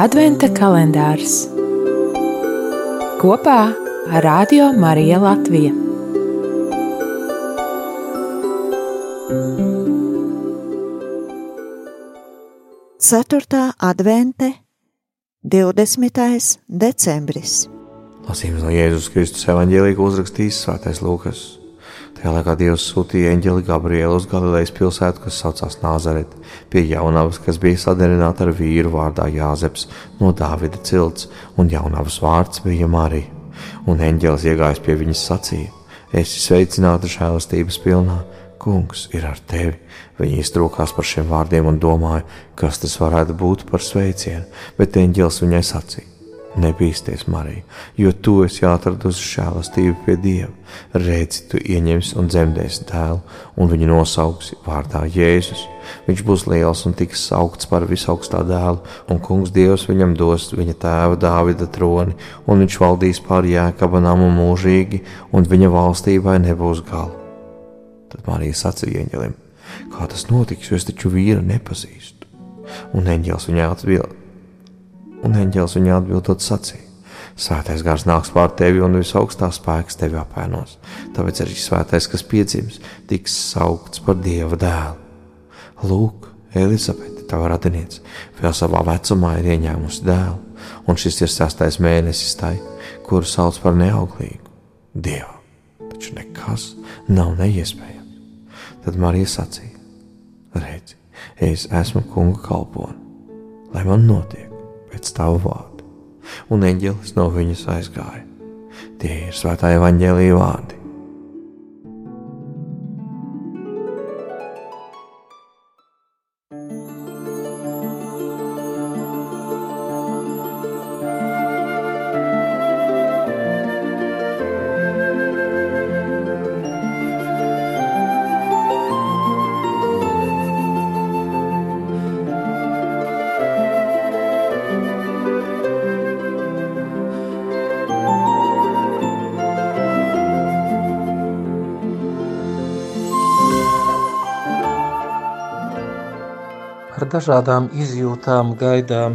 Adventa kalendārs kopā ar Radio Mariju Latviju. Ceturtā advente, 20. decembris. Lasījums no Jēzus Kristus evanģēlīja uzrakstījis Svētais Lūkas. Tajā laikā Dievs sūtīja eņģeli Gabrielu uz Galilejas pilsētu, kas saucās Nāzareti, pie jaunavas, kas bija sadarināta ar vīru vārdā Jāzeps no Dāvida cilts, un jaunavas vārds bija Marija. Un eņģelis iegājis pie viņas sacīja: Esi sveicināta žēlastības pilnā, kungs ir ar tevi. Viņa iztrūkās par šiem vārdiem un domāja, kas tas varētu būt par sveicienu, bet eņģelis viņai sacīja: Nebīsties, Marija, jo tu esi atradusi žēlastību pie Dieva. Redzi, tu ieņemsi un dzemdēsi dēlu, un viņu nosauksi vārdā Jēzus. Viņš būs liels un tiks saukts par visaugstā dēlu, un kungs Dievs viņam dos viņa tēva Dāvida troni, un viņš valdīs pār jēkaba namu mūžīgi, un viņa valstībai nebūs gala. Tad Marija sacīja eņģelim: Kā tas notiks, jo es taču vīru nepazīstu? Un eņģēlis viņai atbildēja un eņģēlis viņai atbildot sacīja: Svētais gars nāks pār tevi, un visaugstā spēks tevi apēnos. Tāpēc arī svētais, kas piedzims, tiks saukts par dieva dēlu. Lūk, Elizabete, tava radiniece, vēl savā vecumā ir ieņēmusi dēlu, un šis ir sastais mēnesis tai, kuru sauc par neauglīgu. Dievam taču nekas nav neiespējams. Tad Marija sacīja: Redzi, es esmu kunga kalpone, lai man notiek pēc tava vārda. Un eņģelis no viņas aizgāja. Tie ir svētā evaņģēlīja vārdi. Ar dažādām izjūtām gaidām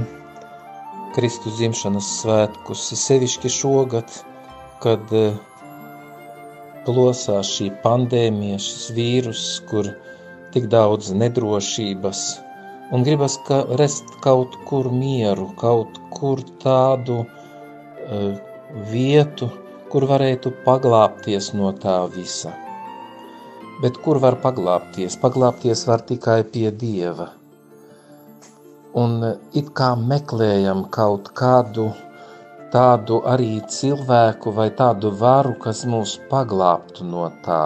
Kristus dzimšanas svētkus, sevišķi šogad, kad eh, plosās šī pandēmija, šis vīrus, kur tik daudz nedrošības, un gribas ka rest kaut kur mieru, kaut kur tādu uh, vietu, kur varētu paglāpties no tā visa. Bet kur var paglāpties? Paglāpties var tikai pie Dieva – un it kā meklējam kaut kādu tādu arī cilvēku vai tādu varu, kas mūs paglābtu no tā.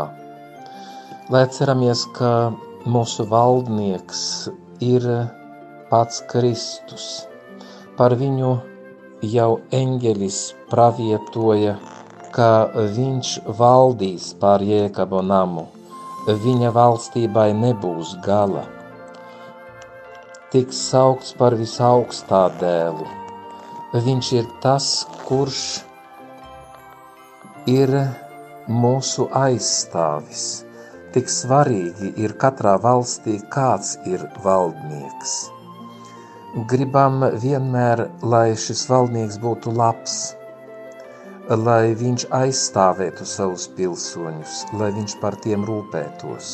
Lai ceramies, ka mūsu valdnieks ir pats Kristus. Par viņu jau eņģelis pravietoja, ka viņš valdīs pār Jēkabu namu. Viņa valstībai nebūs gala tiks saukts par visaugstā dēlu. Viņš ir tas, kurš ir mūsu aizstāvis. Tik svarīgi ir katrā valstī, kāds ir valdnieks. Gribam vienmēr, lai šis valdnieks būtu labs, lai viņš aizstāvētu savus pilsoņus, lai viņš par tiem rūpētos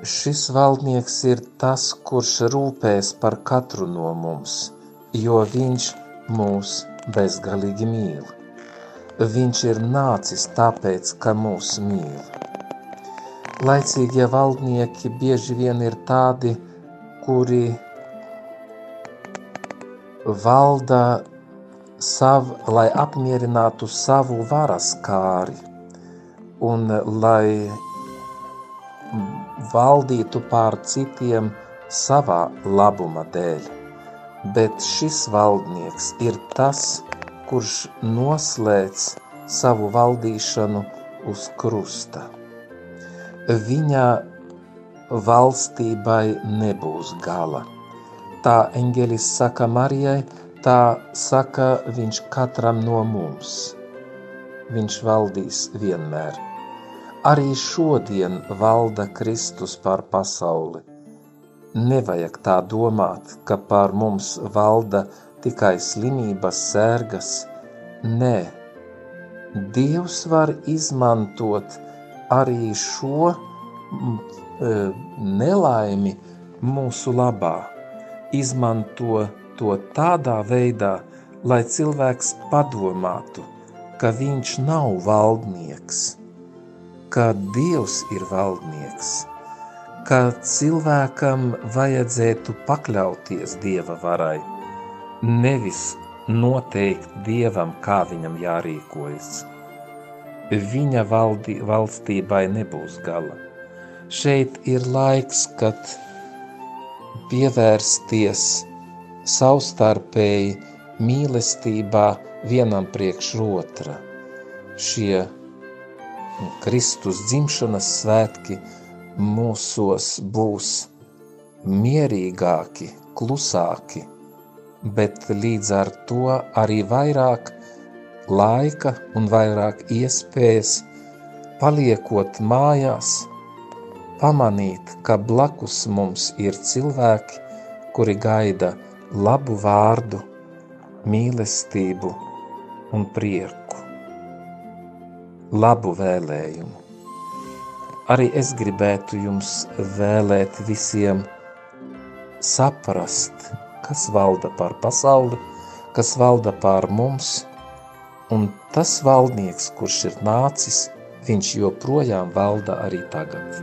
Šis valdnieks ir tas, kurš rūpēs par katru no mums, jo viņš mūs bezgalīgi mīl. Viņš ir nācis tāpēc, ka mūs mīl. Laicīgie valdnieki bieži vien ir tādi, kuri valda savu, lai apmierinātu savu varas kāri un lai valdītu pār citiem savā labuma dēļ, bet šis valdnieks ir tas, kurš noslēdz savu valdīšanu uz krusta. Viņa valstībai nebūs gala. Tā eņģelis saka Marijai, tā saka viņš katram no mums. Viņš valdīs vienmēr. Arī šodien valda Kristus pār pasauli. Nevajag tā domāt, ka pār mums valda tikai slimības sērgas. Nē, Dievs var izmantot arī šo e, nelaimi mūsu labā. Izmanto to tādā veidā, lai cilvēks padomātu, ka viņš nav valdnieks, ka Dievs ir valdnieks ka cilvēkam vajadzētu pakļauties dieva varai, nevis noteikt dievam, kā viņam jārīkojas. Viņa valdi, valstībai nebūs gala. Šeit ir laiks, kad pievērsties savstarpēji mīlestībā vienam priekš otra. Šie Kristus dzimšanas svētki – mūsos būs mierīgāki, klusāki, bet līdz ar to arī vairāk laika un vairāk iespējas paliekot mājās, pamanīt, ka blakus mums ir cilvēki, kuri gaida labu vārdu, mīlestību un prieku, labu vēlējumu. Arī es gribētu jums vēlēt visiem saprast, kas valda pār pasauli, kas valda pār mums, un tas valdnieks, kurš ir nācis, viņš joprojām valda arī tagad.